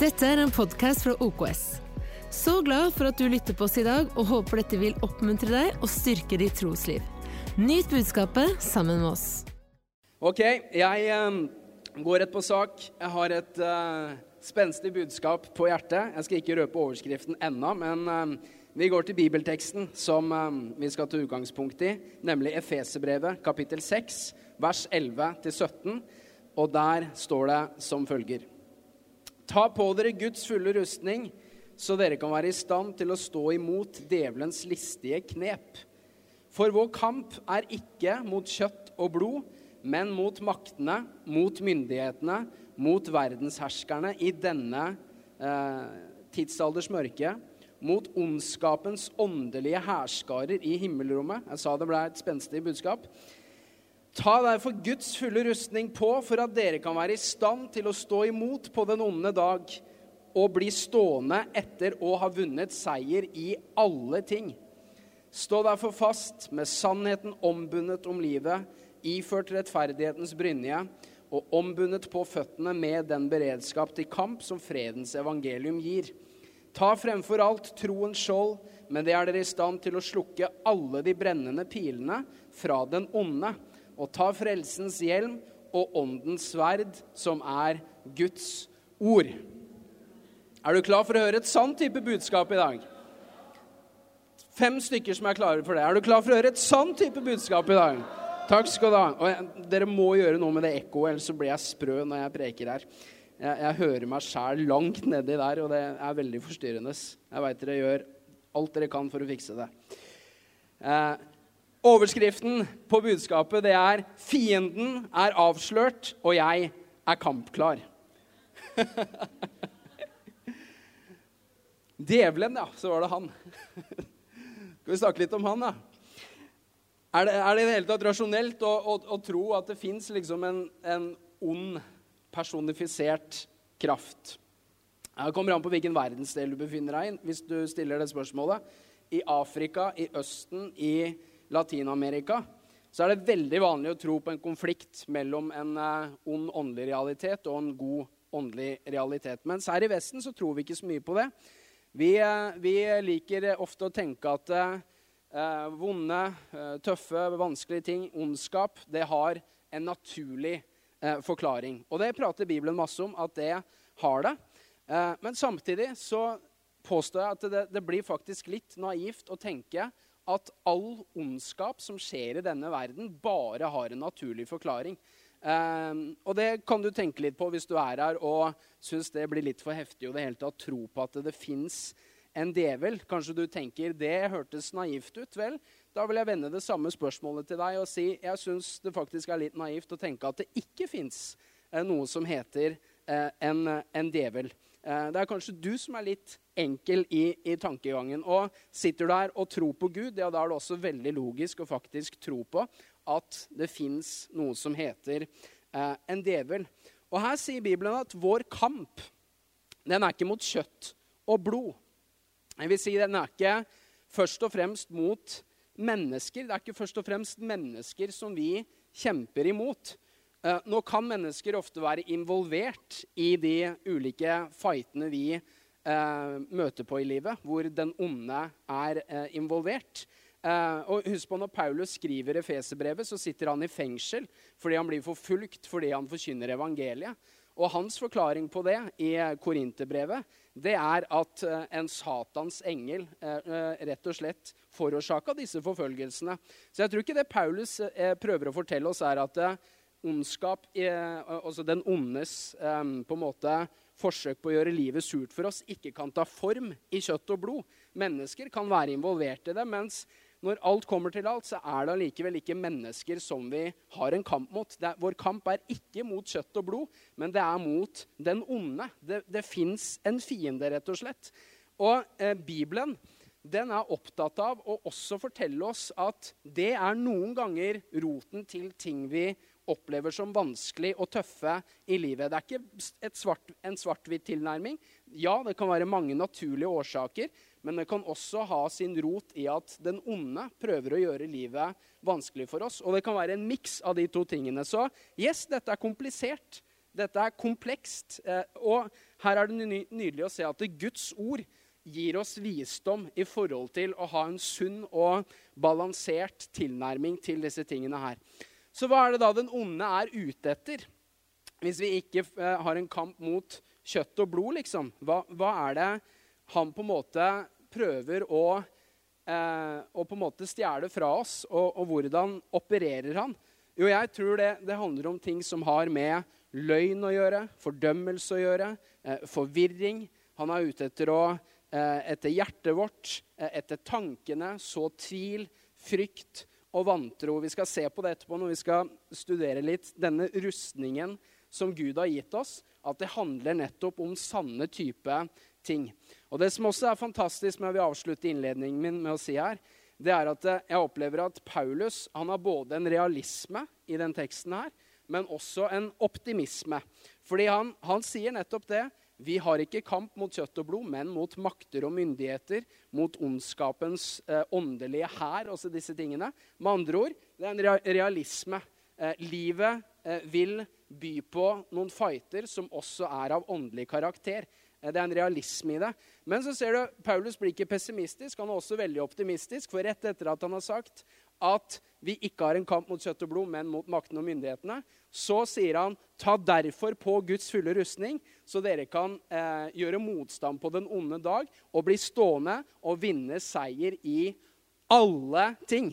Dette er en podkast fra OKS. Så glad for at du lytter på oss i dag, og håper dette vil oppmuntre deg og styrke ditt trosliv. Nyt budskapet sammen med oss. Ok, jeg eh, går rett på sak. Jeg har et uh, spenstig budskap på hjertet. Jeg skal ikke røpe overskriften ennå, men eh, vi går til bibelteksten som eh, vi skal ta utgangspunkt i, nemlig Efeserbrevet kapittel 6, vers 11-17. Og der står det som følger. Ta på dere Guds fulle rustning, så dere kan være i stand til å stå imot djevelens listige knep. For vår kamp er ikke mot kjøtt og blod, men mot maktene, mot myndighetene, mot verdensherskerne i denne eh, tidsalders mørke, mot ondskapens åndelige hærskarer i himmelrommet. Jeg sa det ble et spenstig budskap. Ta derfor Guds fulle rustning på for at dere kan være i stand til å stå imot på den onde dag og bli stående etter å ha vunnet seier i alle ting. Stå derfor fast med sannheten ombundet om livet, iført rettferdighetens brynje og ombundet på føttene med den beredskap til kamp som fredens evangelium gir. Ta fremfor alt troens skjold, men det er dere i stand til å slukke alle de brennende pilene fra den onde og ta frelsens hjelm og åndens sverd, som er Guds ord. Er du klar for å høre et sant type budskap i dag? Fem stykker som er klare for det. Er du klar for å høre et sant type budskap i dag? Takk skal du ha. Og dere må gjøre noe med det ekkoet, ellers så blir jeg sprø når jeg preker her. Jeg, jeg hører meg sjæl langt nedi der, og det er veldig forstyrrende. Jeg veit dere gjør alt dere kan for å fikse det. Eh, Overskriften på budskapet det er 'Fienden er avslørt, og jeg er kampklar'. Djevelen, ja. Så var det han. Skal vi snakke litt om han, da? Er det, er det i det hele tatt rasjonelt å, å, å tro at det fins liksom en, en, ond, personifisert kraft? Det kommer an på hvilken verdensdel du befinner deg i, hvis du stiller det spørsmålet. I Afrika, i Østen, i Latin-Amerika så er det veldig vanlig å tro på en konflikt mellom en uh, ond åndelig realitet og en god åndelig realitet. Mens her i Vesten så tror vi ikke så mye på det. Vi, uh, vi liker ofte å tenke at eh, vonde, tøffe, vanskelige ting, ondskap, det har en naturlig forklaring. Og det prater Bibelen masse om, at det har det. men samtidig så påstår jeg at det, det blir faktisk litt naivt å tenke at all ondskap som skjer i denne verden, bare har en naturlig forklaring. Um, og det kan du tenke litt på hvis du er her og syns det blir litt for heftig å det hele tatt tro på at det, fins en djevel. Kanskje du tenker det hørtes naivt ut. Vel, da vil jeg vende det samme spørsmålet til deg og si jeg syns det faktisk er litt naivt å tenke at det ikke fins eh, noe som heter eh, en, en djevel. Eh, det er kanskje du som er litt enkel i, i, tankegangen. Og sitter du der og tror på Gud, ja, da er det også veldig logisk å faktisk tro på at det fins noe som heter eh, en djevel. Og her sier Bibelen at vår kamp den er ikke mot kjøtt og blod. Jeg vil si Den er ikke først og fremst mot mennesker. Det er ikke først og fremst mennesker som vi kjemper imot. Eh, nå kan mennesker ofte være involvert i de ulike fightene vi eh, møter på i livet, hvor den onde er eh, involvert. Eh, og husk på Når Paulus skriver Efeserbrevet, så sitter han i fengsel fordi han blir forfulgt fordi han forkynner evangeliet. Og hans forklaring på det i Korinterbrevet det er at uh, en Satans engel rett og slett forårsaka disse forfølgelsene. Så jeg tror ikke det Paulus prøver å fortelle oss, er at ondskap, altså den ondes på en måte forsøk på å gjøre livet surt for oss, ikke kan ta form i kjøtt og blod. Mennesker kan være involvert i det, mens når alt kommer til alt, så er det allikevel ikke mennesker som vi har en kamp mot. Er, vår kamp er ikke mot kjøtt og blod, men det er mot den onde. Det, det fins en fiende, rett og slett. Og eh, Bibelen den er opptatt av å også fortelle oss at det er noen ganger roten til ting vi opplever som vanskelig og tøffe i livet. Det er ikke svart, en svart-hvitt tilnærming. Ja, det kan være mange naturlige årsaker, men det kan også ha sin rot i at den onde prøver å gjøre livet vanskelig for oss. Og det kan være en miks av de to tingene. Så yes, dette er komplisert. Dette er komplekst. Eh, og her er det nydelig å se at Guds ord gir oss visdom i forhold til å ha en sunn og balansert tilnærming til disse tingene her. Så hva er det da den onde er ute etter? Hvis vi ikke eh, har en kamp mot kjøtt og blod, liksom. Hva, hva er det han på en måte prøver å, eh, å på en måte stjele fra oss? Og, og, hvordan opererer han? Jo, jeg tror det, det handler om ting som har med løgn å gjøre, fordømmelse å gjøre, eh, forvirring. Han er ute etter å Eh, etter hjertet vårt, eh, etter tankene, så tvil, frykt og vantro. Vi skal se på det etterpå når vi skal studere litt denne rustningen som Gud har gitt oss, at det handler nettopp om sanne type ting. Og Det som også er fantastisk med vil avslutte innledningen min med å si her, det er at eh, jeg opplever at Paulus han har både en realisme i den teksten her, men også en optimisme. Fordi han, han sier nettopp det vi har ikke kamp mot kjøtt og blod, men mot makter og myndigheter, mot ondskapens eh, åndelige hær, også disse tingene. Med andre ord, det er en realisme. Eh, livet eh, vil by på noen fighter som også er av åndelig karakter. Eh, det er en realisme i det. Men så ser du, Paulus blir ikke pessimistisk, han er også veldig optimistisk. For rett etter at han har sagt at vi ikke har en kamp mot kjøtt og blod, men mot maktene og myndighetene, så sier han ta derfor på Guds fulle rustning, så dere kan eh, gjøre motstand på den onde dag og bli stående og vinne seier i alle ting.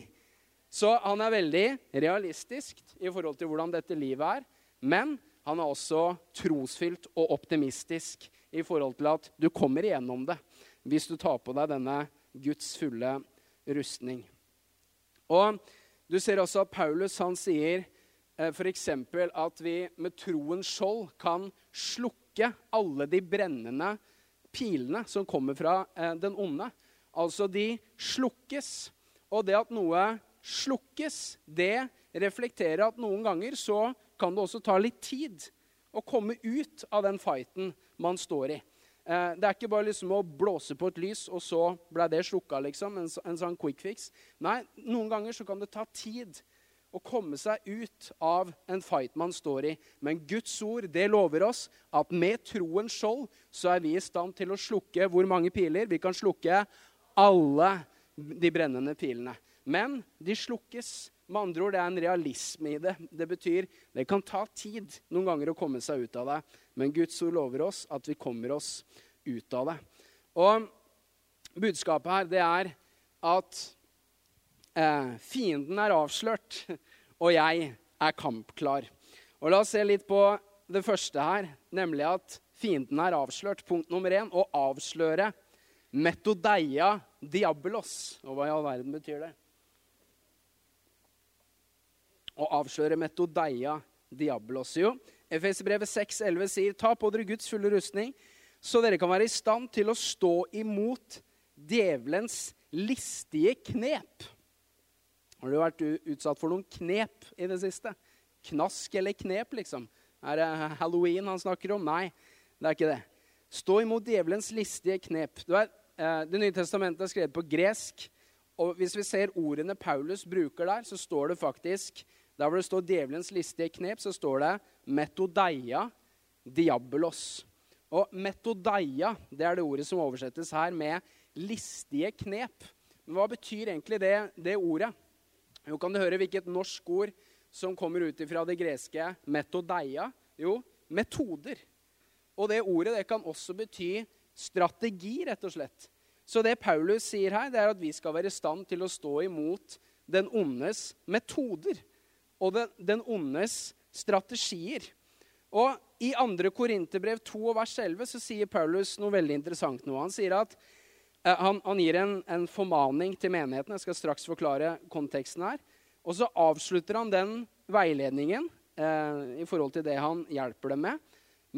Så han er veldig realistisk i forhold til hvordan dette livet er. Men han er også trosfylt og optimistisk i forhold til at du kommer igjennom det hvis du tar på deg denne Guds fulle rustning. Og du ser også at Paulus han sier eh, f.eks. at vi med troens skjold kan slukke alle de brennende pilene som kommer fra eh, den onde. Altså, de slukkes. Og det at noe slukkes, det reflekterer at noen ganger så kan det også ta litt tid å komme ut av den fighten man står i. Eh, det er ikke bare liksom å blåse på et lys, og så ble det slukka. Liksom, en, en, sånn quick fix. Nei, noen ganger så kan det ta tid å komme seg ut av en fight man står i. Men Guds ord det lover oss at med troens skjold så er vi i stand til å slukke hvor mange piler? Vi kan slukke alle de brennende pilene. Men de slukkes. Med andre ord, det er en realisme i det. Det betyr det kan ta tid noen ganger å komme seg ut av det. Men Guds ord lover oss at vi kommer oss ut av det. Og budskapet her, det er at eh, fienden er avslørt, og jeg er kampklar. Og La oss se litt på det første her, nemlig at fienden er avslørt. Punkt nummer én å avsløre metodeia diabolos. Og hva i all verden betyr det? Å avsløre metodeia diabolos. Jo, Efeserbrevet 6,11 sier, ta på dere Guds fulle rustning, så dere kan være i stand til å stå imot djevelens listige knep. Har du vært utsatt for noen knep i det siste? Knask eller knep, liksom? Er det halloween han snakker om? Nei, det er ikke det. Stå imot djevelens listige knep. Vet, eh, det nye testamentet er skrevet på gresk. og Hvis vi ser ordene Paulus bruker der, så står det faktisk der hvor det står 'djevelens listige knep', så står det 'metodeia diabolos'. Og metodeia det er det ordet som oversettes her med 'listige knep'. Men hva betyr egentlig det, det ordet? Jo, kan du høre hvilket norsk ord som kommer ut fra det greske 'metodeia'? Jo, metoder. Og det ordet det kan også bety strategi, rett og slett. Så det Paulus sier her, det er at vi skal være i stand til å stå imot den ondes metoder og den, den ondes strategier. Og I 2. Korinterbrev 2 vers 11 så sier Paulus noe veldig interessant. nå. Han sier at eh, han, han, gir en, en, formaning til menigheten. Jeg skal straks forklare konteksten her. Og så avslutter han den veiledningen eh, i forhold til det han hjelper dem med,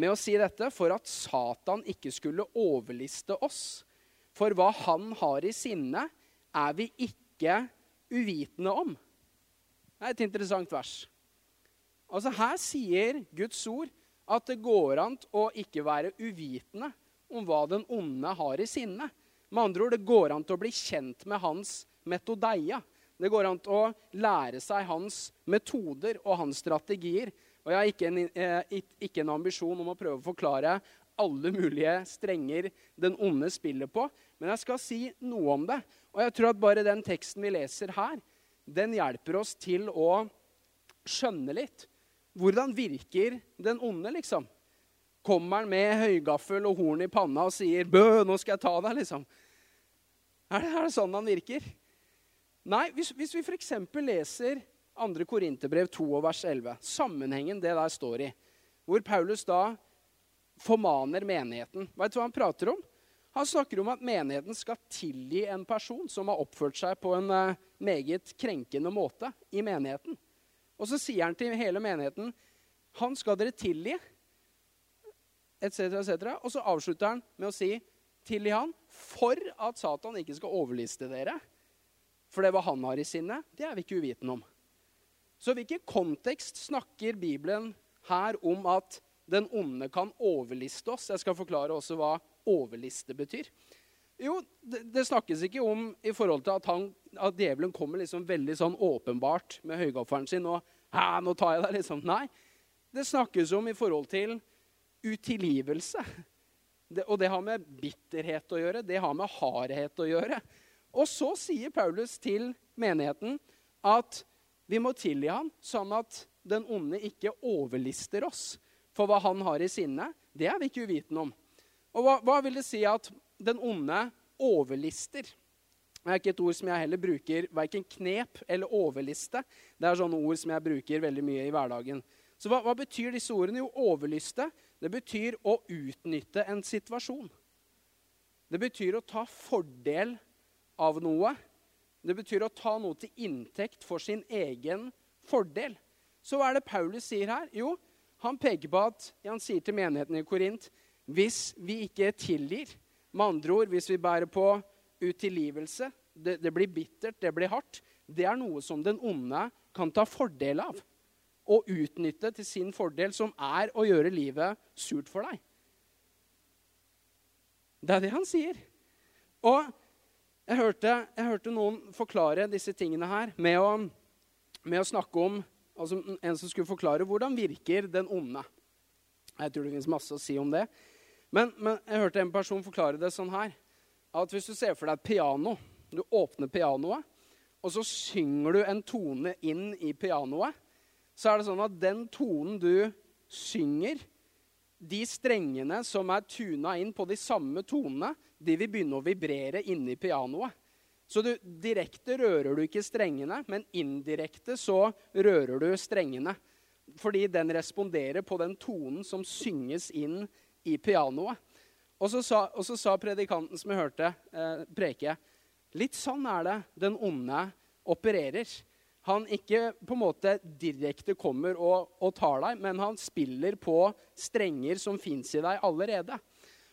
med å si dette for at Satan ikke skulle overliste oss. For hva han har i sinne, er vi ikke uvitende om. Det er et interessant vers. Altså Her sier Guds ord at det går an å ikke være uvitende om hva den onde har i sinne. Med andre ord, det går an å bli kjent med hans metodeia. Det går an å lære seg hans metoder og hans strategier. Og Jeg har ikke en, eh, ikke en ambisjon om å prøve å forklare alle mulige strenger den onde spiller på. Men jeg skal si noe om det. Og jeg tror at bare den teksten vi leser her, den hjelper oss til å skjønne litt. Hvordan virker den onde, liksom? Kommer han med høygaffel og horn i panna og sier 'Bø, nå skal jeg ta deg', liksom? Er det, er det sånn han virker? Nei, hvis, hvis vi f.eks. leser 2. Korinterbrev 2 vers 11, sammenhengen det der står i, hvor Paulus da formaner menigheten. Vet du hva han prater om? Han snakker om at menigheten skal tilgi en person som har oppført seg på en uh, meget krenkende måte i menigheten. Og så sier han til hele menigheten han skal dere tilgi, etc., etc. Og så avslutter han med å si tilgi han for at Satan ikke skal overliste dere. For det hva han har i sinnet, det er vi ikke uvitende om. Så hvilken kontekst snakker Bibelen her om at den onde kan overliste oss? Jeg skal forklare også hva overliste betyr. Jo, det, det snakkes ikke om i forhold til at, han, at djevelen kommer liksom veldig sånn åpenbart med høygaffelen sin og Hæ, nå tar jeg deg, liksom. Nei. Det snakkes om i forhold til utilgivelse. Det, og det har med bitterhet å gjøre. Det har med hardhet å gjøre. Og så sier Paulus til menigheten at vi må tilgi ham, sånn at den onde ikke overlister oss. For hva han har i sinne, det er vi ikke uvitende om. Og hva, hva, vil det si at den onde overlister? Det er ikke et ord som jeg heller bruker, verken knep eller overliste. Det er sånne ord som jeg bruker veldig mye i hverdagen. Så hva, hva betyr disse ordene? Jo, overlyste. Det betyr å utnytte en situasjon. Det betyr å ta fordel av noe. Det betyr å ta noe til inntekt for sin egen fordel. Så hva er det Paulus sier her? Jo, han peker på at han sier til menigheten i Korint hvis vi ikke tilgir, med andre ord hvis vi bærer på utilgivelse, det, det blir bittert, det blir hardt, det er noe som den onde kan ta fordel av og utnytte til sin fordel, som er å gjøre livet surt for deg. Det er det han sier. Og jeg hørte, jeg hørte noen forklare disse tingene her med å, med å snakke om altså En som skulle forklare hvordan virker den onde. Jeg tror det fins masse å si om det. Men, men, jeg hørte en person forklare det sånn her. At hvis du ser for deg et piano, du åpner pianoet, og så synger du en tone inn i pianoet, så er det sånn at den tonen du synger, de strengene som er tuna inn på de samme tonene, de vil begynne å vibrere inni pianoet. Så du, direkte rører du ikke strengene, men indirekte så rører du strengene. Fordi den responderer på den tonen som synges inn i pianoet. Og så sa, og så sa predikanten som jeg hørte eh, preke, litt sånn er det den onde opererer. Han ikke på en måte direkte kommer og, og tar deg, men han spiller på strenger som fins i deg allerede.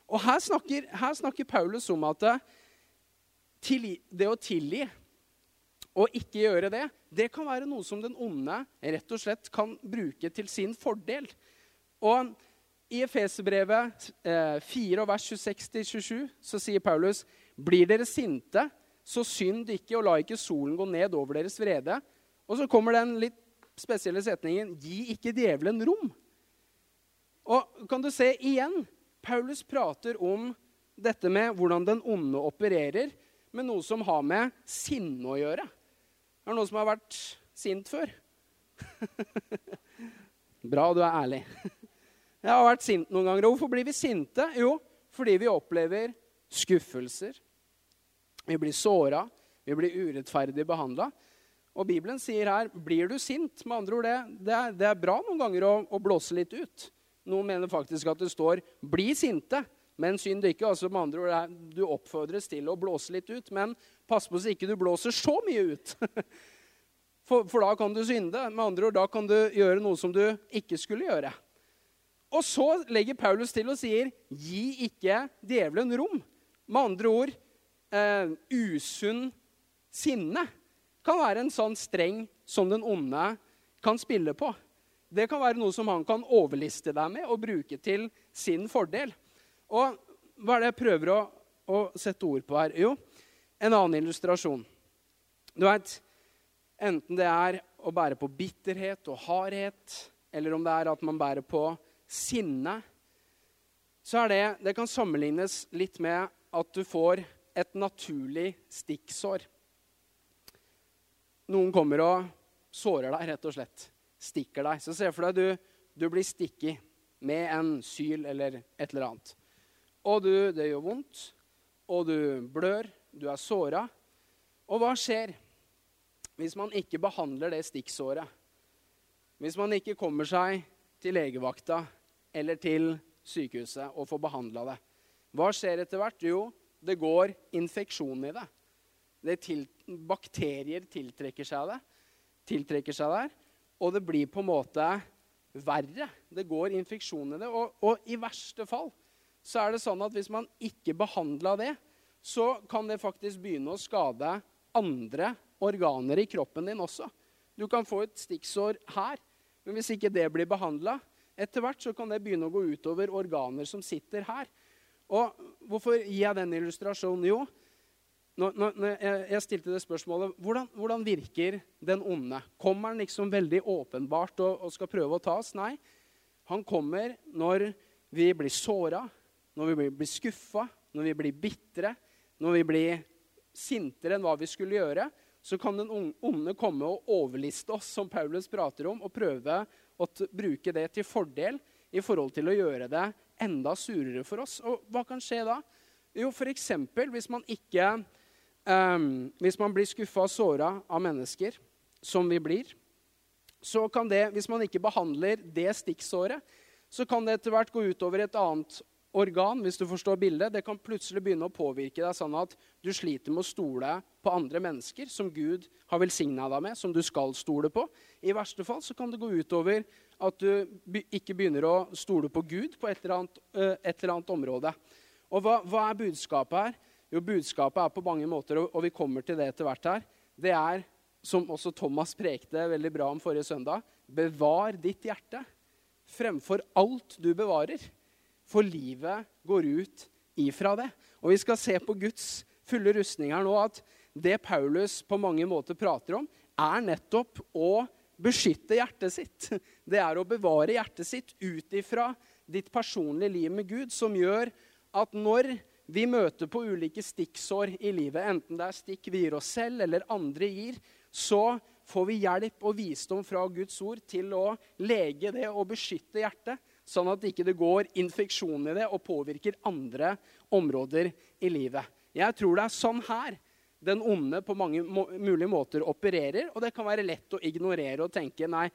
Og her snakker, her snakker Paulus om at det, det å tilgi og ikke gjøre det, det kan være noe som den onde rett og slett kan bruke til sin fordel. Og i Efeserbrevet eh, 4, vers 26-27 så sier Paulus.: Blir dere sinte, så synd ikke, og la ikke solen gå ned over deres vrede. Og så kommer den litt spesielle setningen Gi ikke djevelen rom. Og kan du se igjen? Paulus prater om dette med hvordan den onde opererer, med noe som har med sinne å gjøre. Er det noen som har vært sint før? Bra du er ærlig. Jeg har vært sint noen ganger. Og hvorfor blir vi sinte? Jo, fordi vi opplever skuffelser. Vi blir såra. Vi blir urettferdig behandla. Og Bibelen sier her blir du sint. Med andre ord, det, det, er, det er, bra noen ganger å, å, blåse litt ut. Noen mener faktisk at det står 'bli sinte', men synd ikke. Altså med andre ord, Du oppfordres til å blåse litt ut, men pass på så ikke du blåser så mye ut. For, for da kan du synde. Med andre ord, Da kan du gjøre noe som du ikke skulle gjøre. Og så legger Paulus til og sier, 'Gi ikke djevelen rom'. Med andre ord, eh, usunn sinne kan være en sånn streng som den onde kan spille på. Det kan være noe som han kan overliste deg med og bruke til sin fordel. Og hva er det jeg prøver å, å sette ord på her? Jo, en annen illustrasjon. Du vet, Enten det er å bære på bitterhet og hardhet, eller om det er at man bærer på sinne, så er det Det kan sammenlignes litt med at du får et naturlig stikksår. Noen kommer og sårer deg, rett og slett. Stikker deg. Så se for deg du, du blir stikket med en syl eller et eller annet. Og du, det gjør vondt, og du blør, du er såra. Og hva skjer hvis man ikke behandler det stikksåret? Hvis man ikke kommer seg til legevakta eller til sykehuset og får behandla det. Hva skjer etter hvert? Jo, det går infeksjon i det. det til, bakterier tiltrekker seg det, tiltrekker seg der, og det blir på en måte verre. Det går infeksjon i det. Og, og i verste fall så er det sånn at hvis man ikke behandla det, så kan det faktisk begynne å skade andre organer i kroppen din også. Du kan få et stikksår her, men hvis ikke det blir behandla, etter hvert så kan det begynne å gå utover organer som sitter her. Og Hvorfor gir jeg den illustrasjonen? Jo, når, når jeg stilte det spørsmålet hvordan, hvordan, virker den onde? Kommer han liksom veldig åpenbart og, og, skal prøve å ta oss? Nei. Han kommer når vi blir såra, når vi blir, skuffa, når vi blir bitre, når vi blir sintere enn hva vi skulle gjøre. Så kan den onde komme og overliste oss, som Paulus prater om, og prøve å bruke det til fordel i forhold til å gjøre det enda surere for oss. Og hva kan skje da? Jo, f.eks. hvis man ikke um, Hvis man blir skuffa og såra av mennesker, som vi blir, så kan det, hvis man ikke behandler det stikksåret, så kan det etter hvert gå utover et annet organ, hvis du forstår bildet. Det kan plutselig begynne å påvirke deg sånn at du sliter med å stole på andre mennesker som Gud har velsigna deg med, som du skal stole på. I verste fall så kan det gå utover at du ikke begynner å stole på Gud på et eller annet, et eller annet område. Og hva, hva, er budskapet her? Jo, budskapet er på mange måter, og vi kommer til det etter hvert her, det er, som også Thomas prekte veldig bra om forrige søndag, bevar ditt hjerte fremfor alt du bevarer. For livet går ut ifra det. Og vi skal se på Guds fulle rustning her nå, at det Paulus på mange måter prater om, er nettopp å beskytte hjertet sitt. Det er å bevare hjertet sitt ut ifra ditt personlige liv med Gud, som gjør at når vi møter på ulike stikksår i livet, enten det er stikk vi gir oss selv eller andre gir, så får vi hjelp og visdom fra Guds ord til å lege det og beskytte hjertet, sånn at det ikke går infeksjon i det og påvirker andre områder i livet. Jeg tror det er sånn her den onde på mange mulige måter opererer. Og det kan være lett å ignorere og tenke nei,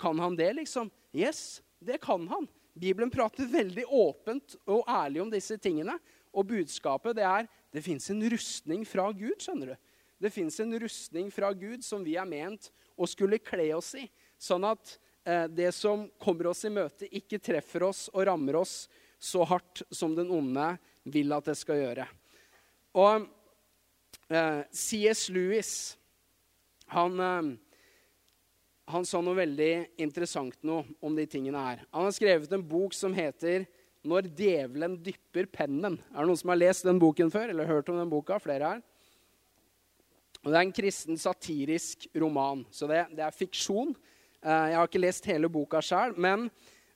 kan han det, liksom? Yes, det kan han. Bibelen prater veldig åpent og ærlig om disse tingene. Og budskapet det er det fins en rustning fra Gud. skjønner du. Det fins en rustning fra Gud som vi er ment å skulle kle oss i. Sånn at det som kommer oss i møte, ikke treffer oss og rammer oss så hardt som den onde vil at det skal gjøre. Og Eh, C.S. Lewis han, eh, han, sa noe veldig interessant noe om de tingene her. Han har skrevet en bok som heter 'Når djevelen dypper pennen'. Er det noen som har lest den boken før? eller hørt om den boka? Flere her? Og det er en kristen satirisk roman, så det, det er fiksjon. Eh, jeg har ikke lest hele boka sjøl, men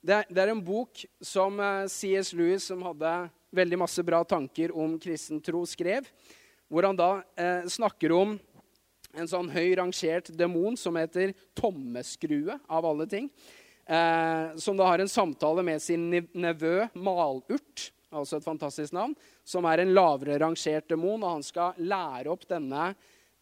det, er en bok som C.S. Lewis, som hadde veldig masse bra tanker om kristen tro, skrev hvor han da eh, snakker om en sånn høy rangert demon som heter Tommeskrue, av alle ting. Eh, som da har en samtale med sin nevø Malurt, altså et fantastisk navn, som er en lavere rangert demon. Og han skal lære opp denne,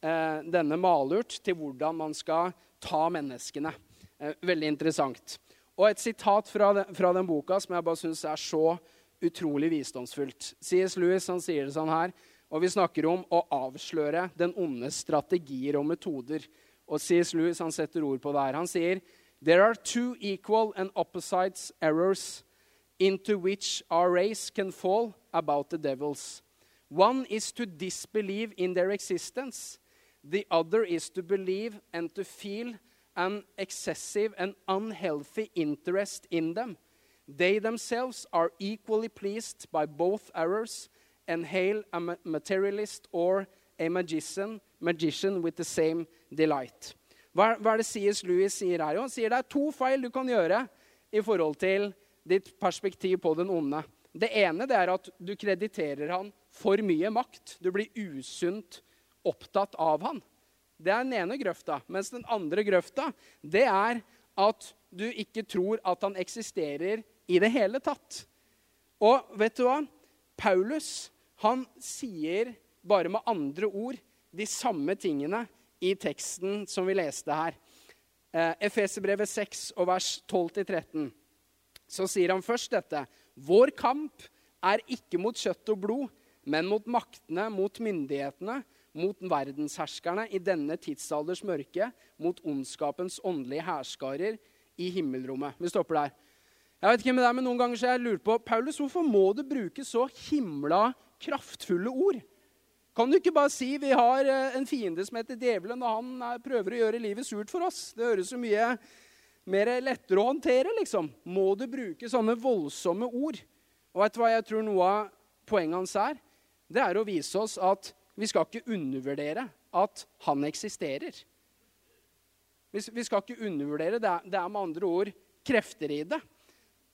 eh, denne Malurt til hvordan man skal ta menneskene. Eh, veldig interessant. Og et sitat fra den, fra den boka som jeg bare syns er så utrolig visdomsfullt. C.S. Lewis han sier det sånn her og vi snakker om å avsløre den ondes strategier og metoder. Og C.S. Lewis han setter ord på det her. Han sier There are two equal and opposite errors into which our race can fall about the devils. One is to disbelieve in their existence. The other is to believe and to feel an excessive and unhealthy interest in them. They themselves are equally pleased by both errors and hail a materialist or a magician, magician with the same delight. Hva, hva er det C.S. Lewis sier her? Han sier det er to feil du kan gjøre i forhold til ditt perspektiv på den onde. Det ene det er at du krediterer han for mye makt. Du blir usunt opptatt av han. Det er den ene grøfta. Mens den andre grøfta det er at du ikke tror at han eksisterer i det hele tatt. Og vet du hva? Paulus han sier bare med andre ord de samme tingene i teksten som vi leste her. Eh, Efeserbrevet 6 og vers 12-13. Så sier han først dette. Vår kamp er ikke mot kjøtt og blod, men mot maktene, mot myndighetene, mot verdensherskerne i denne tidsalders mørke, mot ondskapens åndelige hærskarer i himmelrommet. Vi stopper der. Jeg vet ikke med er, men Noen ganger så jeg lurer på Paulus, hvorfor må du bruke så himla kraftfulle ord? Kan du ikke bare si vi har eh, en fiende som heter djevelen, og han eh, prøver å gjøre livet surt for oss? Det høres så mye mer lettere å håndtere, liksom. Må du bruke sånne voldsomme ord? Og vet du hva jeg tror noe av poenget hans er? Det er å vise oss at vi skal ikke undervurdere at han eksisterer. Vi, skal ikke undervurdere. Det er, det er med andre ord krefter i det.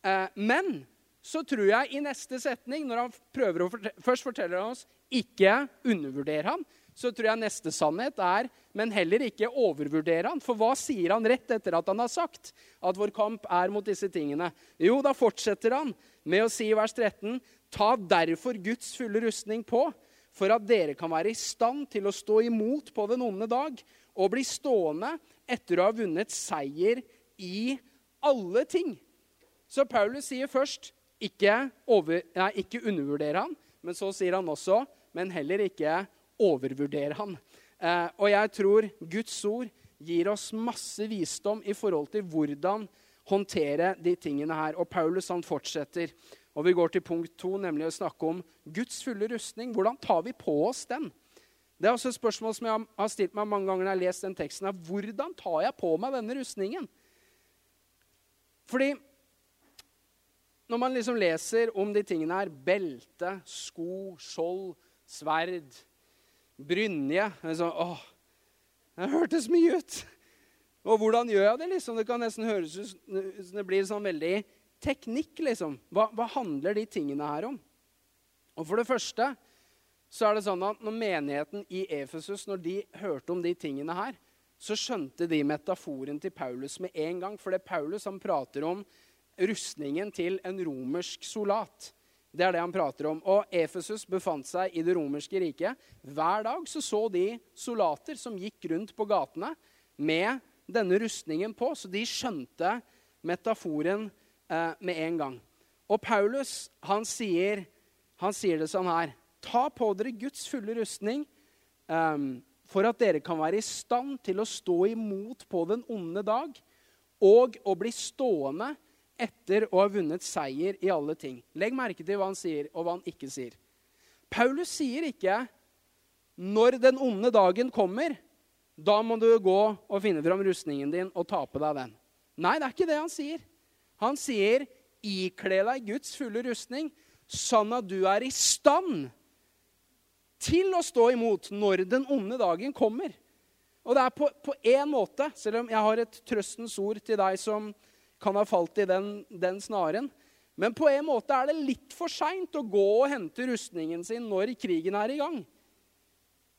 Eh, men så tror jeg i neste setning, når han prøver å fortelle, først forteller han oss ikke undervurder han, så tror jeg neste sannhet er men heller ikke overvurdere han. For hva sier han rett etter at han har sagt at vår kamp er mot disse tingene? Jo, da fortsetter han med å si i vers 13.: Ta derfor Guds fulle rustning på, for at dere kan være i stand til å stå imot på den onde dag, og bli stående etter å ha vunnet seier i alle ting. Så Paulus sier først ikke, over, nei, ikke undervurdere han, men så sier han også men heller ikke overvurdere han. Eh, og jeg tror Guds ord gir oss masse visdom i forhold til hvordan håndtere de tingene her. Og Paulus han fortsetter. Og Vi går til punkt to, nemlig å snakke om Guds fulle rustning. Hvordan tar vi på oss den? Det er også et spørsmål som jeg har stilt meg mange ganger når jeg har lest den teksten. Er, hvordan tar jeg på meg denne rustningen? Fordi når man liksom leser om de tingene her Belte, sko, skjold, sverd, brynje sånn, Åh, det hørtes mye ut. Og hvordan gjør jeg det? liksom? Det kan nesten høres ut som det blir sånn veldig teknikk. liksom. Hva, hva, handler de tingene her om? Og For det første så er det sånn at når menigheten i Efesus når de hørte om de tingene her, så skjønte de metaforen til Paulus med en gang. For det Paulus han prater om rustningen til en romersk solat. Det er det han prater om. Og Efesus befant seg i det romerske riket. Hver dag så, så de solater som gikk rundt på gatene med denne rustningen på, så de skjønte metaforen eh, med en gang. Og Paulus han sier, han sier, det sånn her Ta på dere Guds fulle rustning eh, for at dere kan være i stand til å stå imot på den onde dag og å bli stående etter å ha vunnet seier i alle ting. Legg merke til hva han sier, og hva han ikke sier. Paulus sier ikke 'når den onde dagen kommer', da må du gå og finne fram rustningen din og ta på deg den. Nei, det er ikke det han sier. Han sier 'ikle deg Guds fulle rustning', sånn at du er i stand til å stå imot når den onde dagen kommer. Og det er på, én måte, selv om jeg har et trøstens ord til deg som kan ha falt i den, den snaren. Men på en måte er det litt for seint å gå og hente rustningen sin når krigen er i gang.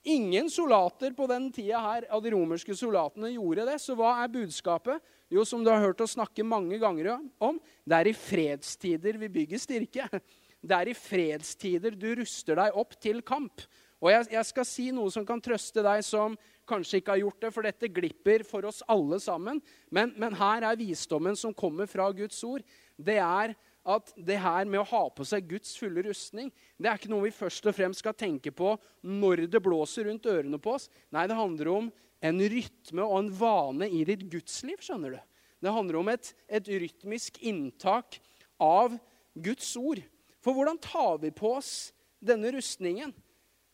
Ingen soldater på den tida her av de romerske soldatene gjorde det. Så hva er budskapet? Jo, som du har hørt oss snakke mange ganger om, det er i fredstider vi bygger styrke. Det er i fredstider du ruster deg opp til kamp. Og jeg, jeg skal si noe som kan trøste deg som kanskje ikke har gjort det, for dette glipper for oss alle sammen. Men, men her er visdommen som kommer fra Guds ord. Det er at det her med å ha på seg Guds fulle rustning, det er ikke noe vi først og fremst skal tenke på når det blåser rundt ørene på oss. Nei, det handler om en rytme og en vane i ditt gudsliv. skjønner du. Det handler om et, et rytmisk inntak av Guds ord. For hvordan tar vi på oss denne rustningen?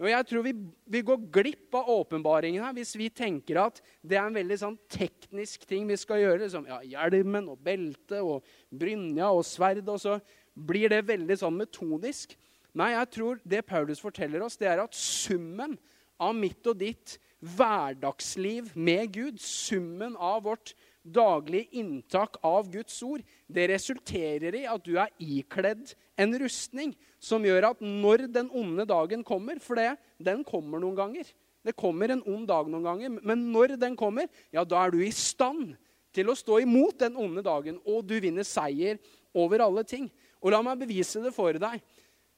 Og jeg tror vi, vi går glipp av åpenbaringen her hvis vi tenker at det er en veldig sånn teknisk ting vi skal gjøre. Liksom, ja, hjelmen og beltet og brynja og sverd. Og så blir det veldig sånn metodisk. Nei, jeg tror det Paulus forteller oss, det er at summen av mitt og ditt hverdagsliv med Gud, summen av vårt daglig inntak av Guds ord, det resulterer i at du er ikledd en rustning som gjør at når den onde dagen kommer For det, den kommer noen ganger. Det kommer en ond dag noen ganger, men når den kommer, ja, da er du i stand til å stå imot den onde dagen, og du vinner seier over alle ting. Og la meg bevise det for deg.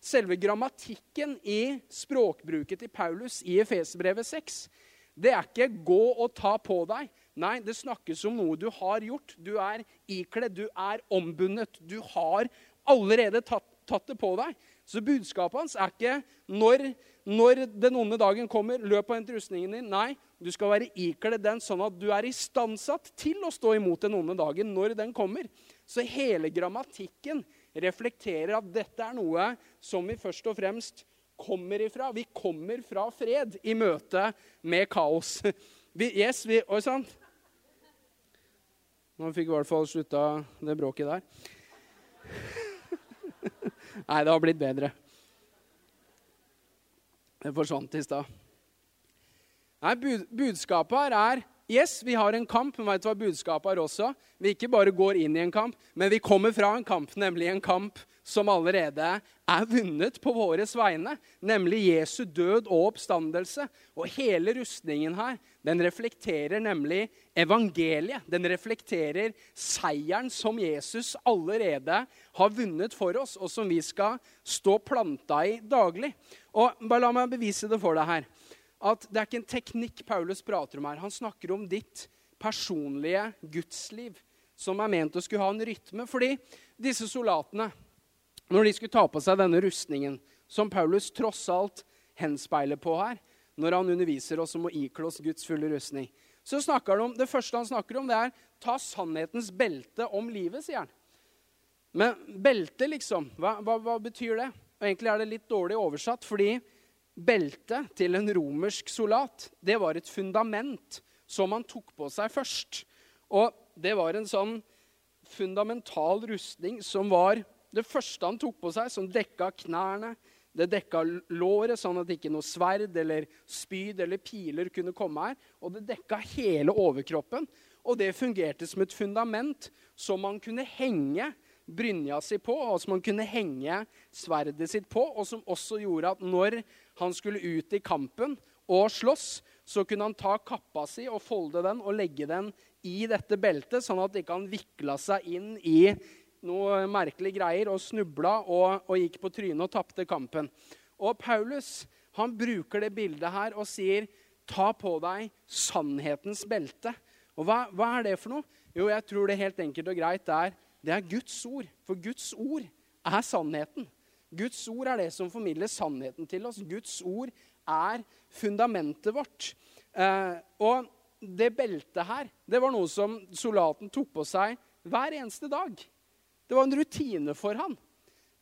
Selve grammatikken i språkbruket til Paulus i Efesbrevet 6, det er ikke 'gå og ta på deg'. Nei, det snakkes om noe du har gjort. Du er ikledd, du er ombundet. Du har allerede tatt, tatt det på deg. Så budskapet hans er ikke når, når den onde dagen kommer, løp og hent rustningen din. Nei, du skal være ikledd den sånn at du er istandsatt til å stå imot den onde dagen når den kommer. Så hele grammatikken reflekterer at dette er noe som vi først og fremst kommer ifra. Vi kommer fra fred i møte med kaos. Vi, yes, vi, oi sann. Nå fikk vi i hvert fall slutta det bråket der. Nei, det har blitt bedre. Det forsvant i stad. Nei, bud, budskapet her er Yes, vi har en kamp, men vet du hva budskapet er også? Vi ikke bare går inn i en kamp, men vi kommer fra en kamp, nemlig en kamp som allerede er vunnet på våres vegne, nemlig Jesu død og oppstandelse. Og hele rustningen her, den reflekterer nemlig evangeliet. Den reflekterer seieren som Jesus allerede har vunnet for oss, og som vi skal stå planta i daglig. Og bare La meg bevise det for deg her at det er ikke en teknikk Paulus prater om her. Han snakker om ditt personlige gudsliv, som er ment å skulle ha en rytme. Fordi disse soldatene, når de skulle ta på seg denne rustningen, som Paulus tross alt henspeiler på her, når han underviser oss om å ikle oss Guds fulle rustning, så snakker han om, det første han snakker om, det er ta sannhetens belte om livet, sier han. Men belte, liksom, hva, hva, hva betyr det? Og egentlig er det litt dårlig oversatt, fordi Beltet til en romersk soldat det var et fundament som han tok på seg først. Og det var en sånn fundamental rustning som var det første han tok på seg, som dekka knærne. Det dekka låret, sånn at ikke noe sverd eller spyd eller piler kunne komme her. Og det dekka hele overkroppen. Og det fungerte som et fundament som man kunne henge brynja si på, og som han kunne henge sverdet sitt på, og som også gjorde at når han skulle ut i kampen og slåss, så kunne han ta kappa si og folde den og legge den i dette beltet, sånn at ikke han vikla seg inn i noe merkelige greier og snubla og, og gikk på trynet og tapte kampen. Og Paulus han bruker det bildet her og sier, 'Ta på deg sannhetens belte'. Og hva, hva er det for noe? Jo, jeg tror det helt enkelt og greit er det er Guds ord. For Guds ord er sannheten. Guds ord er det som formidler sannheten til oss. Guds ord er fundamentet vårt. Eh, og det beltet her, det var noe som soldaten tok på seg hver eneste dag. Det var en rutine for han.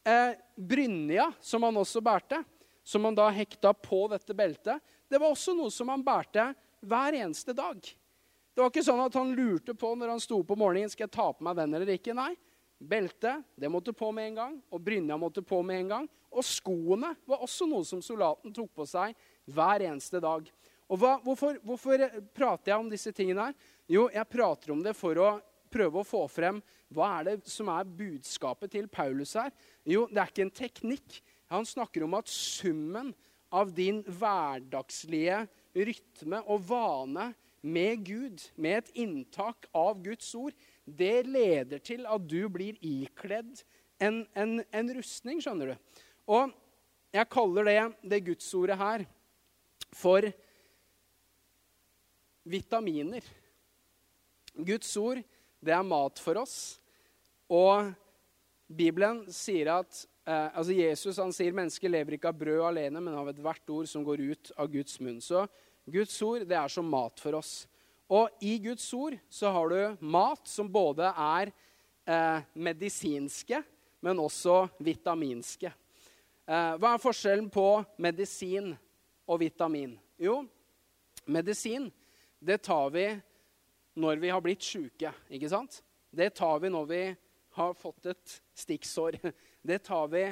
Eh, brynja, som han også bærte, som han da hekta på dette beltet, det var også noe som han bærte hver eneste dag. Det var ikke sånn at han lurte på når han sto på morgenen skal jeg ta på meg den eller ikke. Nei, Beltet det måtte på med en gang, og brynja måtte på med en gang. Og skoene var også noe som soldaten tok på seg hver eneste dag. Og hva, hvorfor, hvorfor, prater jeg om disse tingene her? Jo, jeg prater om det for å prøve å få frem hva er det som er budskapet til Paulus her. Jo, det er ikke en teknikk. Han snakker om at summen av din hverdagslige rytme og vane med Gud, med et inntak av Guds ord, det leder til at du blir ikledd en, en, en rustning, skjønner du. Og jeg kaller det, det gudsordet her for vitaminer. Guds ord, det er mat for oss. Og Bibelen sier at eh, altså Jesus han sier mennesker lever ikke av brød alene, men av ethvert ord som går ut av Guds munn. Så Guds ord det er som mat for oss. Og i Guds ord så har du mat som både er eh, medisinske, men også vitaminske. Eh, hva er forskjellen på medisin og vitamin? Jo, medisin det tar vi når vi har blitt sjuke, ikke sant? Det tar vi når vi har fått et stikksår. Det tar vi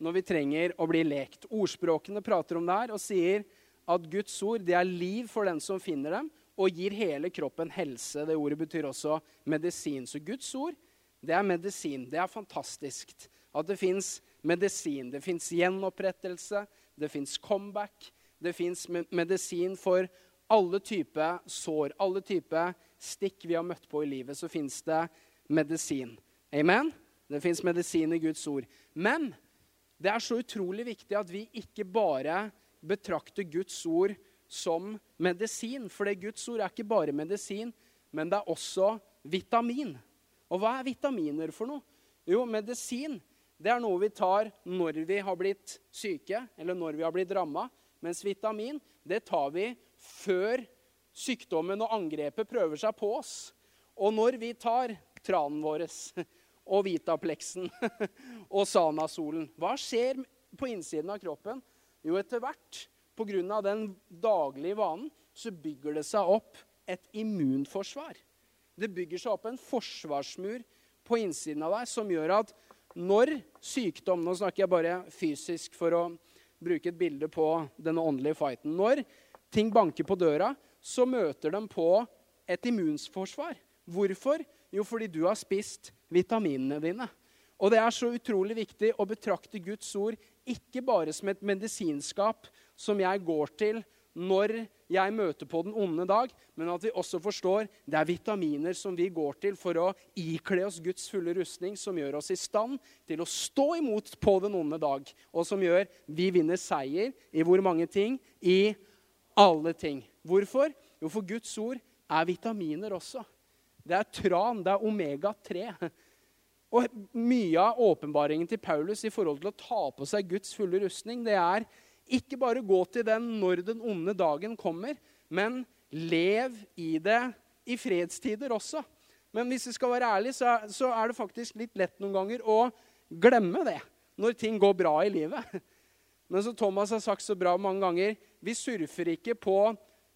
når vi trenger å bli lekt. Ordspråkene prater om det her og sier at Guds ord det er liv for den som finner dem, og gir hele kroppen helse. Det ordet betyr også medisin. Så Guds ord, det er medisin. Det er fantastisk at det fins medisin. Det fins gjenopprettelse, det fins comeback. Det fins medisin for alle typer sår, alle typer stikk vi har møtt på i livet. Så fins det medisin. Amen? Det fins medisin i Guds ord. Men det er så utrolig viktig at vi ikke bare betrakter Guds ord som medisin. For det Guds ord er ikke bare medisin, men det er også vitamin. Og hva er vitaminer for noe? Jo, medisin det er noe vi tar når vi har blitt syke, eller når vi har blitt ramma. Mens vitamin det tar vi før sykdommen og angrepet prøver seg på oss. Og når vi tar tranen vår og Vitaplexen og Sanasolen, hva skjer på innsiden av kroppen? Jo, etter hvert pga. den daglige vanen så bygger det seg opp et immunforsvar. Det bygger seg opp en forsvarsmur på innsiden av deg som gjør at når sykdom Nå snakker jeg bare fysisk for å bruke et bilde på denne åndelige fighten. Når ting banker på døra, så møter de på et immunforsvar. Hvorfor? Jo, fordi du har spist vitaminene dine. Og det er så utrolig viktig å betrakte Guds ord ikke bare som et medisinskap som jeg går til når jeg møter på den onde dag, men at vi også forstår det er vitaminer som vi går til for å ikle oss Guds fulle rustning, som gjør oss i stand til å stå imot på den onde dag, og som gjør vi vinner seier i hvor mange ting? I alle ting. Hvorfor? Jo, for Guds ord er vitaminer også. Det er tran, det er omega-3. Og Mye av åpenbaringen til Paulus i forhold til å ta på seg Guds fulle rustning, det er ikke bare gå til den når den onde dagen kommer, men lev i det i fredstider også. Men hvis vi skal være ærlige, så, er det faktisk litt lett noen ganger å glemme det når ting går bra i livet. Men som Thomas har sagt så bra mange ganger, vi surfer ikke på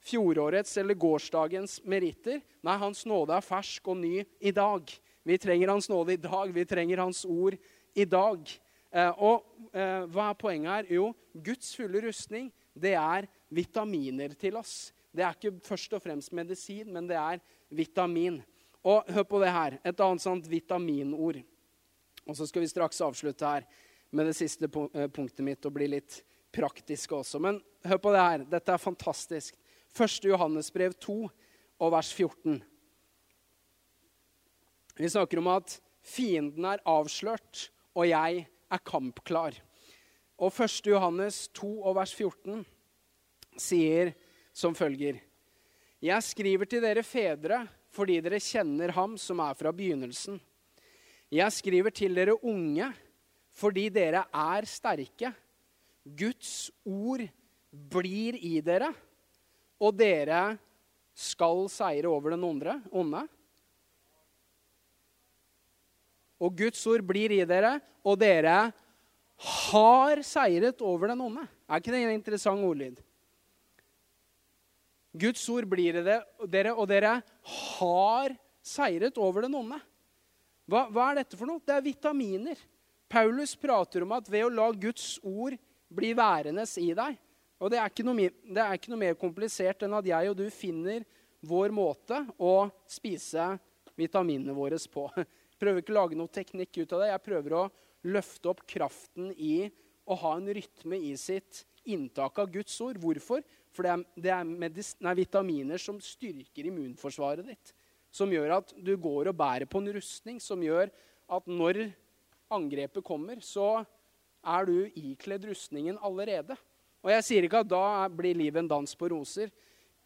fjorårets eller gårsdagens meritter. Nei, Hans nåde er fersk og ny i dag. Vi trenger Hans nåde i dag. Vi trenger Hans ord i dag. Eh, og eh, hva er poenget her? Jo, Guds fulle rustning, det er vitaminer til oss. Det er ikke først og fremst medisin, men det er vitamin. Og hør på det her. Et annet sånt vitaminord. Og så skal vi straks avslutte her med det siste eh, punktet mitt og bli litt praktiske også. Men hør på det her. Dette er fantastisk. 1. Johannes brev 2 og vers 14. Vi snakker om at fienden er avslørt, og jeg er kampklar. Og 1. Johannes 2 og vers 14 sier som følger.: Jeg skriver til dere fedre fordi dere kjenner ham som er fra begynnelsen. Jeg skriver til dere unge fordi dere er sterke. Guds ord blir i dere, og dere skal seire over den onde. og Guds ord blir i dere, og dere har seiret over den onde. Er ikke det en interessant ordlyd? Guds ord blir i dere, og dere har seiret over den onde. Hva, hva, er dette for noe? Det er vitaminer. Paulus prater om at ved å la Guds ord bli værende i deg Og det er, noe, det er ikke noe mer komplisert enn at jeg og du finner vår måte å spise vitaminene våre på prøver ikke å lage noe teknikk ut av det. Jeg prøver å løfte opp kraften i å ha en rytme i sitt inntak av Guds ord. Hvorfor? For det er, det er nei, vitaminer som styrker immunforsvaret ditt. Som gjør at du går og bærer på en rustning som gjør at når angrepet kommer, så er du ikledd rustningen allerede. Og jeg sier ikke at da blir livet en dans på roser.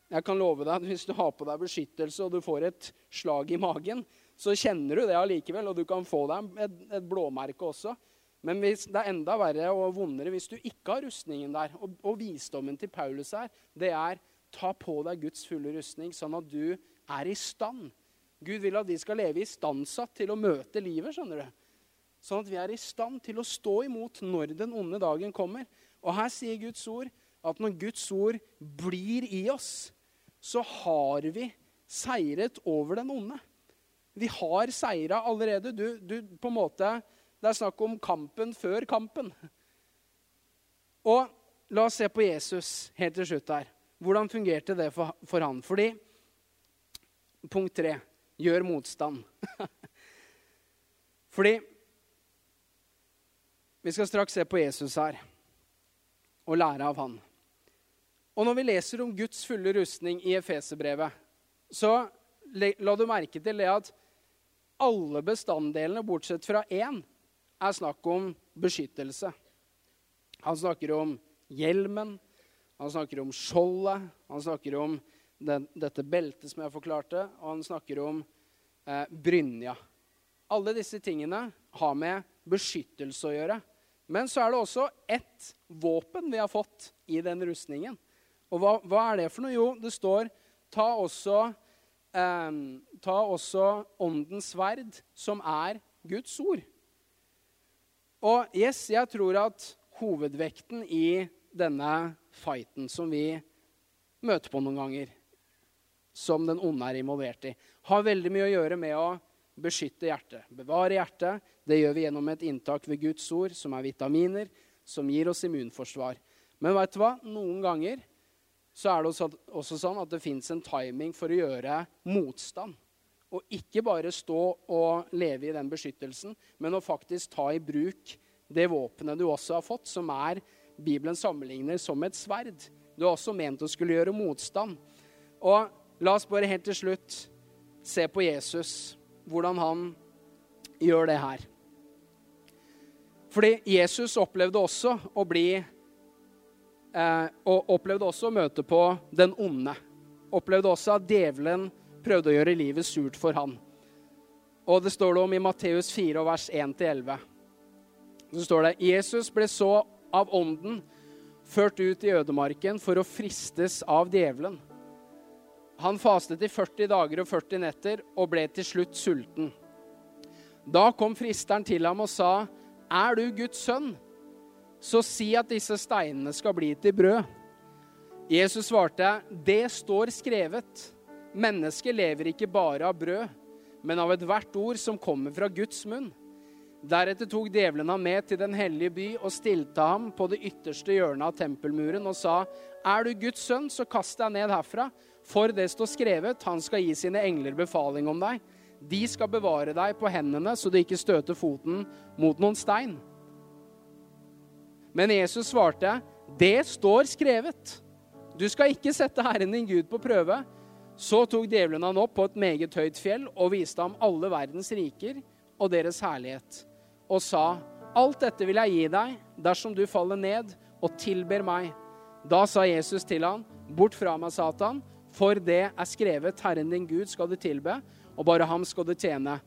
Jeg kan love deg at Hvis du har på deg beskyttelse og du får et slag i magen, så kjenner du det allikevel, og du kan få deg et, et blåmerke også. Men hvis, det er enda verre og vondere hvis du ikke har rustningen der. Og, og visdommen til Paulus her, det er ta på deg Guds fulle rustning, sånn at du er i stand. Gud vil at vi skal leve i standsatt til å møte livet. skjønner du? Sånn at vi er i stand til å stå imot når den onde dagen kommer. Og her sier Guds ord at når Guds ord blir i oss, så har vi seiret over den onde. Vi har seira allerede. Du, du, på en måte, Det er snakk om kampen før kampen. Og la oss se på Jesus helt til slutt her. Hvordan fungerte det for, for han? Fordi punkt tre gjør motstand. Fordi vi skal straks se på Jesus her og lære av han. Og når vi leser om Guds fulle rustning i Efeserbrevet, så la du merke til det at alle bestanddelene, bortsett fra én, er snakk om beskyttelse. Han snakker om hjelmen, han snakker om skjoldet, han snakker om den, dette beltet som jeg forklarte, og han snakker om eh, brynja. Alle disse tingene har med beskyttelse å gjøre. Men så er det også ett våpen vi har fått i den rustningen. Og hva, hva er det for noe? Jo, det står ta også, eh, ta også åndens sverd, som er Guds ord. Og yes, jeg tror at hovedvekten i denne fighten som vi møter på noen ganger, som den onde er involvert i, har veldig mye å gjøre med å beskytte hjertet. Bevare hjertet. Det gjør vi gjennom et inntak ved Guds ord, som er vitaminer, som gir oss immunforsvar. Men vet du hva? Noen ganger så er det også sånn at det fins en timing for å gjøre motstand. Og ikke bare stå og leve i den beskyttelsen, men å faktisk ta i bruk det våpenet du også har fått, som er Bibelen sammenligner som et sverd. Du har også ment å skulle gjøre motstand. Og la oss bare helt til slutt se på Jesus, hvordan han gjør det her. Fordi Jesus opplevde også å bli eh, Og opplevde også å møte på den onde. Opplevde også at djevelen prøvde å gjøre livet surt for han. Og det står det om i Matteus 4, vers 1-11. Så står det Jesus ble så av ånden ført ut i ødemarken for å fristes av djevelen. Han fastet i 40 dager og 40 netter og ble til slutt sulten. Da kom fristeren til ham og sa, 'Er du Guds sønn?' så si at disse steinene skal bli til brød. Jesus svarte, det står skrevet. Mennesket lever ikke bare av brød, men av ethvert ord som kommer fra Guds munn. Deretter tok djevelen ham med til den hellige by og stilte ham på det ytterste hjørnet av tempelmuren og sa, Er du Guds sønn, så kast deg ned herfra, for det står skrevet, han skal gi sine engler befaling om deg. De skal bevare deg på hendene, så du ikke støter foten mot noen stein. Men Jesus svarte, 'Det står skrevet.' Du skal ikke sette Herren din Gud på prøve. Så tok djevelen han opp på et meget høyt fjell og viste ham alle verdens riker og deres herlighet, og sa, 'Alt dette vil jeg gi deg dersom du faller ned og tilber meg.' Da sa Jesus til han, 'Bort fra meg, Satan, for det er skrevet, Herren din Gud skal du tilbe, og bare ham skal du tjene.'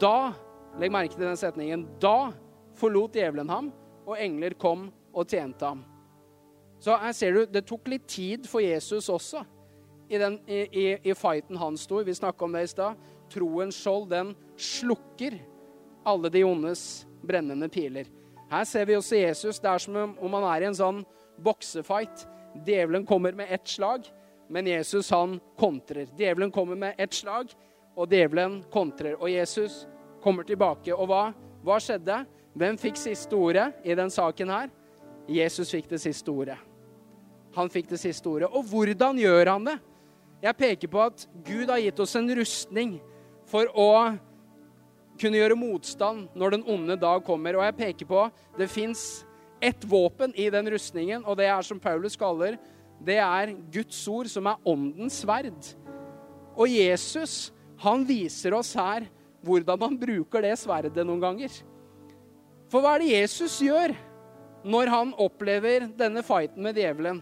Da, legg merke til den setningen, da forlot djevelen ham og engler kom og tjente ham. Så her ser du, det tok litt tid for Jesus også i, den, i, i, i fighten han sto i. Vi snakka om det i stad. Troens skjold, den slukker alle de ondes brennende piler. Her ser vi også Jesus. Det er som om han er i en sånn boksefight. Djevelen kommer med ett slag, men Jesus han kontrer. Djevelen kommer med ett slag, og djevelen kontrer. Og Jesus kommer tilbake. Og hva, hva skjedde? Hvem fikk siste ordet i den saken her? Jesus fikk det siste ordet. Han fikk det siste ordet. Og hvordan gjør han det? Jeg peker på at Gud har gitt oss en rustning for å kunne gjøre motstand når den onde dag kommer. Og jeg peker på det fins ett våpen i den rustningen, og det er som Paulus kaller det er Guds ord, som er åndens sverd. Og Jesus han viser oss her hvordan han bruker det sverdet noen ganger. For hva er det Jesus gjør når han opplever denne fighten med djevelen?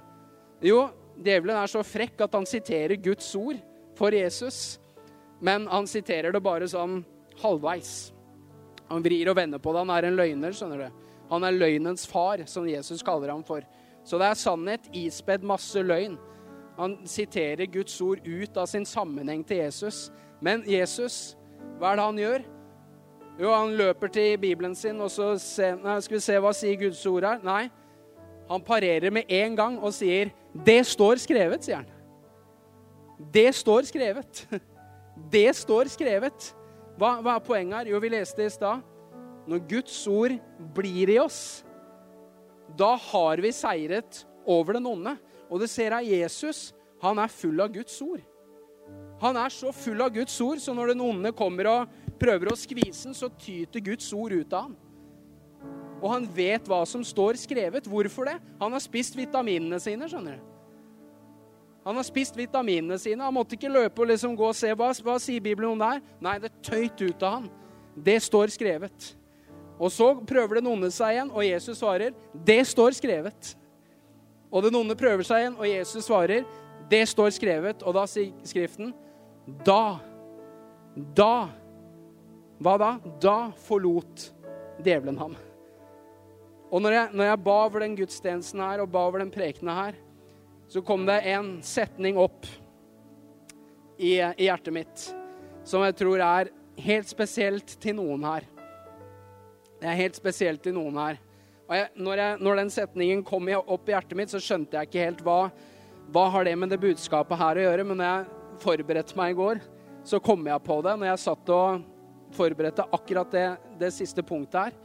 Jo, djevelen er så frekk at han siterer Guds ord for Jesus. Men han siterer det bare sånn halvveis. Han vrir og vender på det. Han er en løgner, skjønner du. Han er løgnens far, som Jesus kaller ham for. Så det er sannhet ispedd masse løgn. Han siterer Guds ord ut av sin sammenheng til Jesus. Men Jesus, hva er det han gjør? Jo, han løper til Bibelen sin, og så se, nei, skal vi se hva sier Guds ord her. Nei, han parerer med en gang og sier 'Det står skrevet', sier han. Det står skrevet. Det står skrevet. Hva, hva er poenget her? Jo, vi leste det i stad. Når Guds ord blir i oss, da har vi seiret over den onde. Og det ser jeg Jesus. Han er full av Guds ord. Han er så full av Guds ord, så når den onde kommer og prøver å skvise den, så tyter Guds ord ut av han. Og han vet hva som står skrevet. Hvorfor det? Han har spist vitaminene sine, skjønner du. Han har spist vitaminene sine. Han måtte ikke løpe og liksom gå og se hva, hva sier Bibelen om det her. Nei, det tøyt ut av han. Det står skrevet. Og så prøver den onde seg igjen, og Jesus svarer, 'Det står skrevet'. Og den onde prøver seg igjen, og Jesus svarer, 'Det står skrevet'. Og da sier Skriften, 'Da, da Hva da? Da forlot djevelen ham. Og når jeg, når jeg ba over den gudstjenesten her og ba over den prekena her, så kom det en setning opp i, i hjertet mitt som jeg tror er helt spesielt til noen her. Det er helt spesielt til noen her. Og jeg, når, jeg, når, den setningen kom opp i hjertet mitt, så skjønte jeg ikke helt hva, hva har det med det budskapet her å gjøre. Men når jeg forberedte meg i går, så kom jeg på det. Når jeg satt og forberedte akkurat det, det siste punktet her,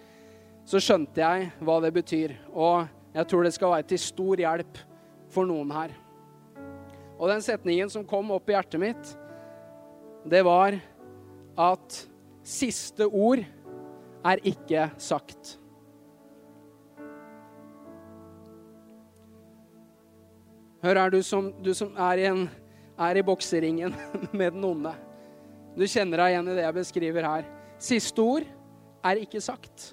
så skjønte jeg hva det betyr. Og jeg tror det skal være til stor hjelp for noen her. Og den setningen som kom opp i hjertet mitt, det var at siste ord er ikke sagt. Hør her, du som, du som er, i en, er i bokseringen med den onde. Du kjenner deg igjen i det jeg beskriver her. Siste ord er ikke sagt.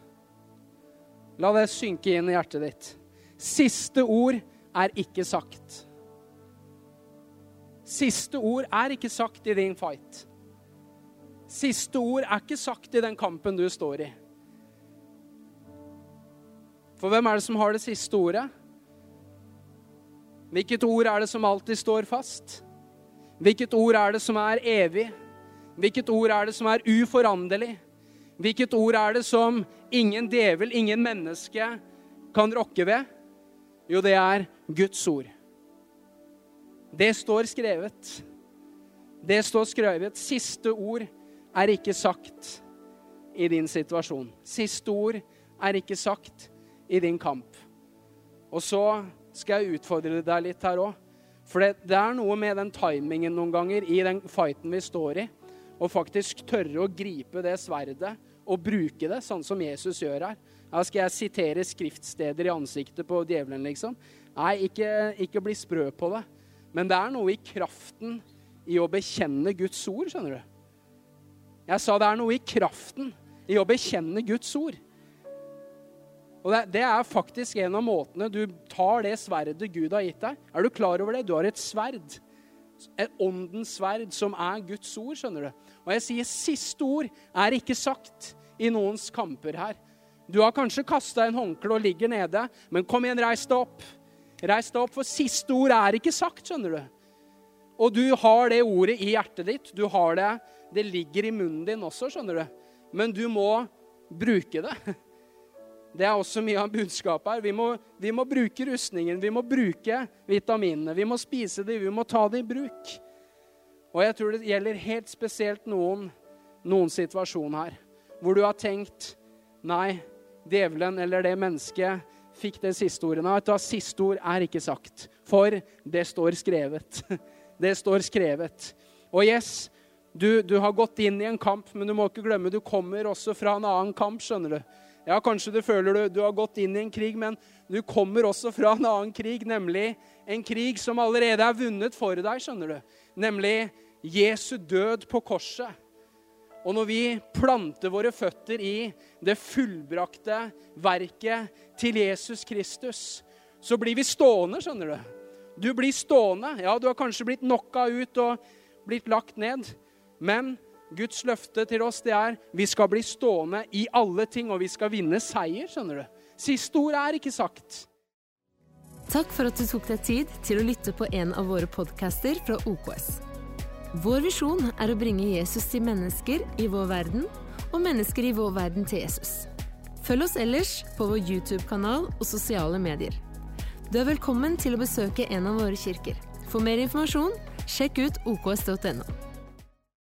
La det synke inn i hjertet ditt. Siste ord er ikke sagt. Siste ord er ikke sagt i din fight. Siste ord er ikke sagt i den kampen du står i. For hvem er det som har det siste ordet? Hvilket ord er det som alltid står fast? Hvilket ord er det som er evig? Hvilket ord er det som er uforanderlig? Hvilket ord er det som ingen djevel, ingen menneske kan rokke ved? Jo, det er Guds ord. Det står skrevet. Det står skrevet. Siste ord er ikke sagt i din situasjon. Siste ord er ikke sagt i din kamp. Og så skal jeg utfordre deg litt her òg. For det, det, er noe med den timingen noen ganger i den fighten vi står i. Å faktisk tørre å gripe det sverdet og bruke det, sånn som Jesus gjør her. Her skal jeg sitere skriftsteder i ansiktet på djevelen, liksom. Nei, ikke, ikke bli sprø på det. Men det er noe i kraften i å bekjenne Guds ord, skjønner du. Jeg sa det er noe i kraften i å bekjenne Guds ord. Og det, er faktisk en av måtene du tar det sverdet Gud har gitt deg. Er du klar over det? Du har et sverd. Et åndens sverd som er Guds ord, skjønner du. Og jeg sier siste ord er ikke sagt i noens kamper her. Du har kanskje kasta en håndkle og ligger nede, men kom igjen, reis deg opp. Reis deg opp, for siste ord er ikke sagt, skjønner du. Og du har det ordet i hjertet ditt. Du har det det ligger i munnen din også, skjønner du. Men du må bruke det. Det er også mye av budskapet her. Vi må, vi må bruke rustningen, vi må bruke vitaminene. Vi må spise dem, vi må ta dem i bruk. Og jeg tror det gjelder helt spesielt noen, noen situasjon her. Hvor du har tenkt Nei, djevelen eller det mennesket fikk det siste ordet. Nei, da, siste ord er ikke sagt. For det står skrevet. Det står skrevet. Og yes, du, du, har gått inn i en kamp, men du må ikke glemme du kommer også fra en annen kamp. skjønner du. Ja, Kanskje du føler du, du har gått inn i en krig, men du kommer også fra en annen krig, nemlig en krig som allerede er vunnet for deg. skjønner du. Nemlig Jesu død på korset. Og når vi planter våre føtter i det fullbrakte verket til Jesus Kristus, så blir vi stående, skjønner du. Du blir stående. Ja, du har kanskje blitt knocka ut og blitt lagt ned. Men Guds løfte til oss det er vi skal bli stående i alle ting, og vi skal vinne seier. skjønner du. Siste ord er ikke sagt. Takk for at du tok deg tid til å lytte på en av våre podcaster fra OKS. Vår visjon er å bringe Jesus til mennesker i vår verden, og mennesker i vår verden til Jesus. Følg oss ellers på vår YouTube-kanal og sosiale medier. Du er velkommen til å besøke en av våre kirker. For mer informasjon, sjekk ut oks.no.